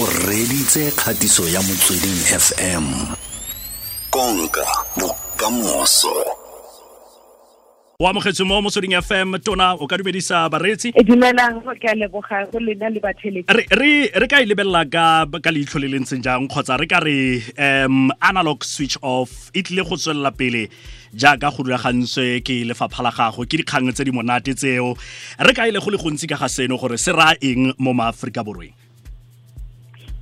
o reditse kgatiso ya motsweding fm konka bokamoso. O amogetswe mo motsweding fm tona o ka dumedisa bareetsi. E dumelang ke a leboga go lena le batheletsi. Re ka e lebelela ka ka leitlho le le ntseng jang kgotsa re ka re um analog switch off e tlile go tswelela pele jaaka go rulagantswe ke lefapha la gago ke dikgang tse di monate tseo. Re ka ile go le gontsi ka ga seno gore se ra eng mo maaforika borweng? Eh,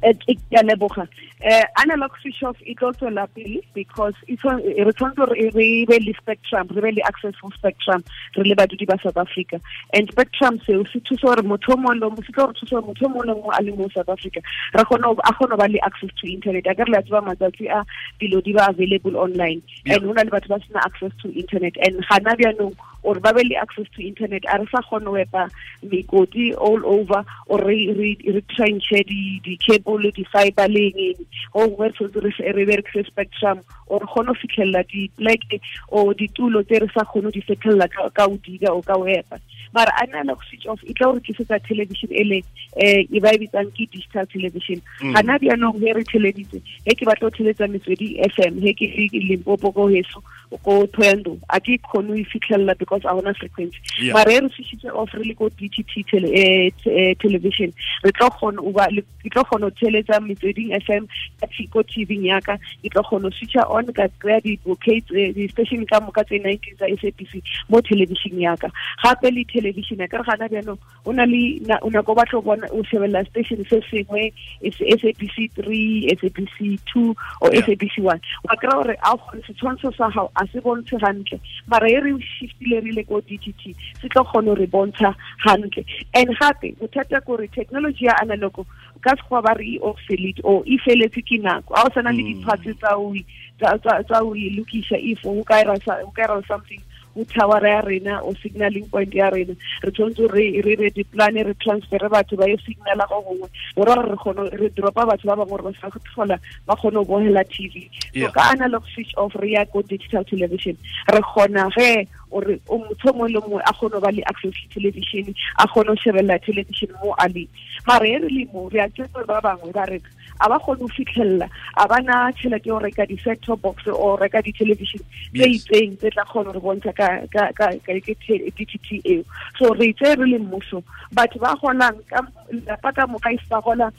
ke a leboga. Um analog switch off e tlo tswela pele because re tshwanetse gore re be le spectrum re be le access spectrum re le badudi ba south africa. And spectrum seo se thusa gore motho o mongwe le se tlo re thusa gore motho o mongwe le mongwe a le mo south africa. Re kgone a kgone ba le access to internet. A ka re la tseba matsatsi a dilo di ba available online. And ho na le batho ba sena access to internet. And gana bjanong or ba be le access to internet a re sa kgone ho epa mekoti all over or re re re trenche di di cable di fiber le eng o ngwe tshwanetse re re berekise spectrum or re kgone ho fitlhella di pleke o ditulo tse re sa kgone di fitlhella ka o diga o ka o epa. Mara analog switch off e tla gore tlisetsa television e le um e ba e bitsang ke digital television. Mm. gana bjanong he re theleditse he ke batla go theletsa metswedi f m he ke le limpopo ko heso ko thoyando a ke e fitlhelela because a gona frequency. Mara e re switchitse off re le ko dtt tele, eh, eh, television. Re tlo o ba ke tlo theletsa metsweding f m ka tv yaka. Ke tlo kgona ho switcha on ka di-station ka tse nineteen tsa s a b c mo television yaka. Gape le television ka re gana bjanong o na le na- o nako o batla bona o shebelela station se sengwe s a b c three s a b c two or s a b c one. Wa kry-a gore a o kgone setshwantsho sa a se bontshe gantle mara e re shiftile re le ko dtt se tlo kgone re bontsha gantle and gape bothata kore technology ya analogo ka sekgowa ba re e obsolete or e feletse ke nako. A o sana le diphatse di-parts tsa o e- tsa- o e lokisa if o ka ka ira something ho tower ya rena o signaling point ya rena re tshwanetse re re re diplane re transfere batho ba yo signala go gongwe gore re kgone re dropa batho ba bangwe ba sa tlhola ba kgone ho bohela tv so ka analog switch off re ya ko digital television re kgona ge uri umuthomulo mu akhono bali access television akhono shebella television mo ali mare re le mo re a tshepa ba bangwe ba re aba khone u fitlhella abana tshela ke o reka di set top box o reka di television tse itseng tse tla khone re bontsha ka ka ka ka ke DTT eo so re itse re le mmuso batho ba gona ka lapata mo ka ifa gona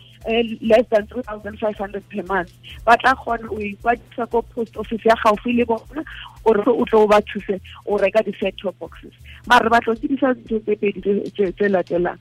less than three thousand five hundred per month ba tla kgona o ikwadisa ko post office ya gaufi le bona gore o tlo o ba thuse o reka di-set top boxes mare ba tlo tsebisa dintho tse pedi tse- tse tse latelang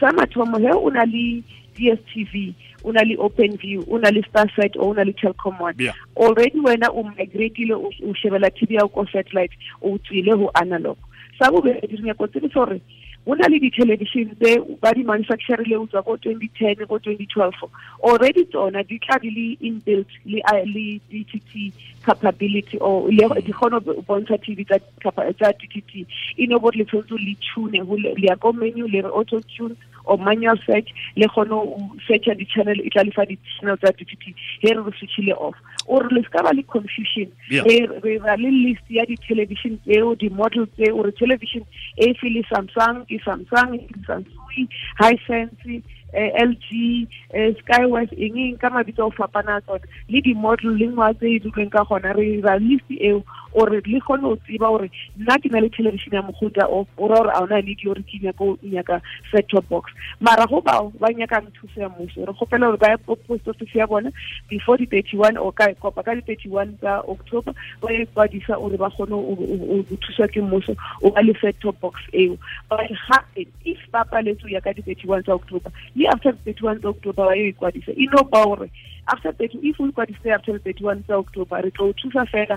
sa mathomo he o na le dstv o na le open view o na le starset o na le telcom one Yeah. already wena o migratile o o shebela tv ya ko satellite o tswile ho analog sa bobedi re nyako tsebe gore go na le di-television tse ba di-manufacturile o tswa ko twenty ten ko twenty twelve. Already tsona di tla di le inbuilt le dtt capability or le- mm. di kgone ho bontsha tv tsa dtt e no gore le tshwanetse le tune le le ya ko menu le re auto tune or manual search le kgone ho searcha di-channel e tla lefa di-channel tsa dtt he re re switchile off. Ore le ska ba le confusion. Re re ra le list ya di-television tseo di-model tseo ore television e fe le samsung ke samsung ke sansui hisense eh, lg eh, skywest eng eng ka mabitso o fapana tsone le di-model le ngwa tse e duleng ka gona re ra list eo ore le kgone go tseba gore nna ke na le television ya mohuta o ora gore a ona need ore ke nyaka o nyaka set top box mara go bao ba nyakang thuso ya mmuso re kgopela gore ba post office ya bona before di thirty one o ka kopa ka di thirty one tsa october ba ye kwadisa gore ba kgone o- o o thuswa ke mmuso o ba le set top box eo but gape if ba paletse o ya ka di thirty one tsa october le after the thirty one tsa october ba ye o ikwadisa e no ba gore after 30 if we ikwadisitse after the 31 tsa october re tlo o thusa fela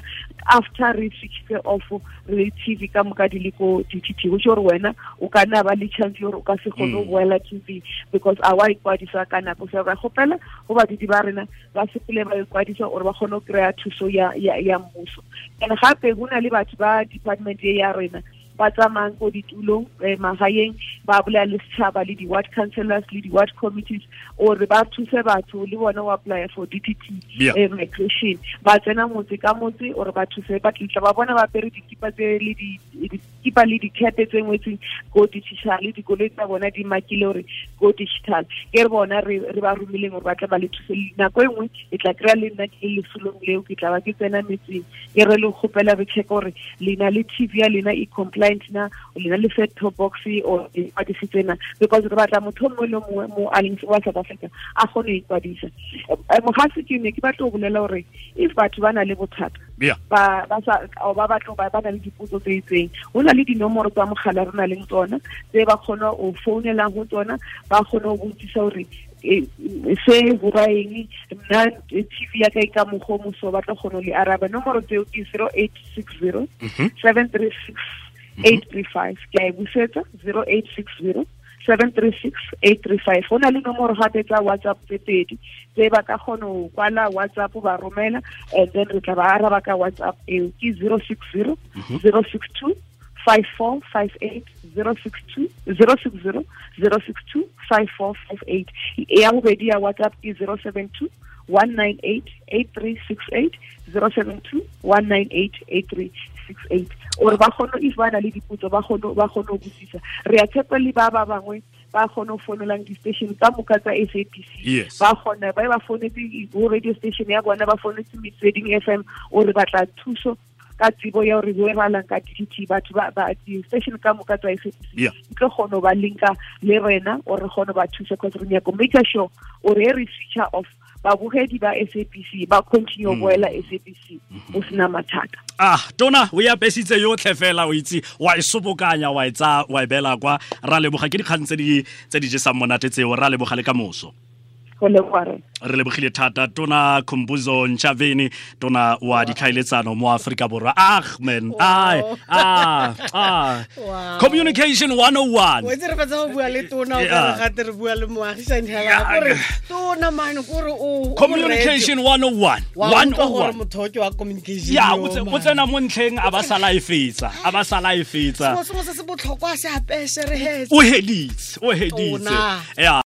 after re switchitse off re tv ka moka di le ko dtt go gore wena o ka nna ba le chance gore o ka se kgone go Mm. boela tv because a wa ikwadisa ka nako so ra gopela go badudi ba rena ba sepele ba ikwadisa gore ba kgone go kry-a thuso ya ya ya mmuso and gape go na le batho ba department e ya rena ba tsamayang ko ditulong um magaeng ba bolaya le setšhaba le di-ward councellors le di-ward committees ore ba thuse batho le bona o apply for d t t um migration. Ba tsena motse ka motse ore ba thuse ba ba bona ba pere dikipa tse le di- dikipa le dikhepe tse ngwetseng go digital le dikoloi tsa bona di makile gore go digital. Ke re bona re ba romileng gore ba tla ba le thuse. Nako e nngwe e tla kry-a le nna ke lesolong leo ke tla ba ke tsena metseng. Ke re le kgopela re check gore lena le t v ya lena e client na o le le top box o e because re batla motho mo le mo mo a leng wa South Africa a go le mo le bothata ba ba sa o ba le dipotso tse itseng ho na le dinomoro tsa mogala re o founela go tsona ba khona go botsisa hore e, e, se araba. Nomoro tseo 0860 736 eight three five ke a e busetsa zero eight six zero seven three six eight three five. Go na le nomoro gape tsa whatsapp tse pedi tse ba ka kgona go kwala whatsapp ba romela and then re tla ba araba ka whatsapp eo. Ke zero six zero zero six two five four five eight. Zero six two zero six zero zero six two five four five eight. Ya bobedi ya whatsapp ke zero seven two one nine eight eight three six eight zero seven two one nine eight eight three six eight ore ba kgone if ba na le dipotso ba kgone ba kgone go botsisa re a tshepa le ba ba bangwe ba kgone go fonelang di-station ka moka tsa s a b c Yes. ba kgona ba ba founetse go radio station ya bona ba founetse metsweding f m ore ba tla thuso ka tsebo ya gore bo ralang ka dtt batho ba ba di-station ka moka tsa s a b c Yeah. di tlo kgone ba linka le rena or re kgone ba thusa cause re nyako make sure ore e re switcher off babogedi ba SABC ba continue go boela SABC o sena mathata. Ah tona o apesitse yotlhe fela o itse wa e sobokanya wa e tsa wa e bela kwa. Ra leboga ke dikgang tse di tse di jesang monate tseo ra leboga le ka moso go re. Lebogile thata. Tona khumbuzo ntshaveni tona wa ditlhaeletsano mo aforika borwa. Ah man ai ah ah. Communication 101 o itse re fetsa go bua le tona o Yeah. kare gate re bua le tona mane kore o communication 101 wa utlwa gore 101 motho wa communication ya o tsena mo ntlheng a ba sala e fetsa a ba sala e fetsa. Sengwe se se botlhokwa se re hetse. O heditse o heditse. Ya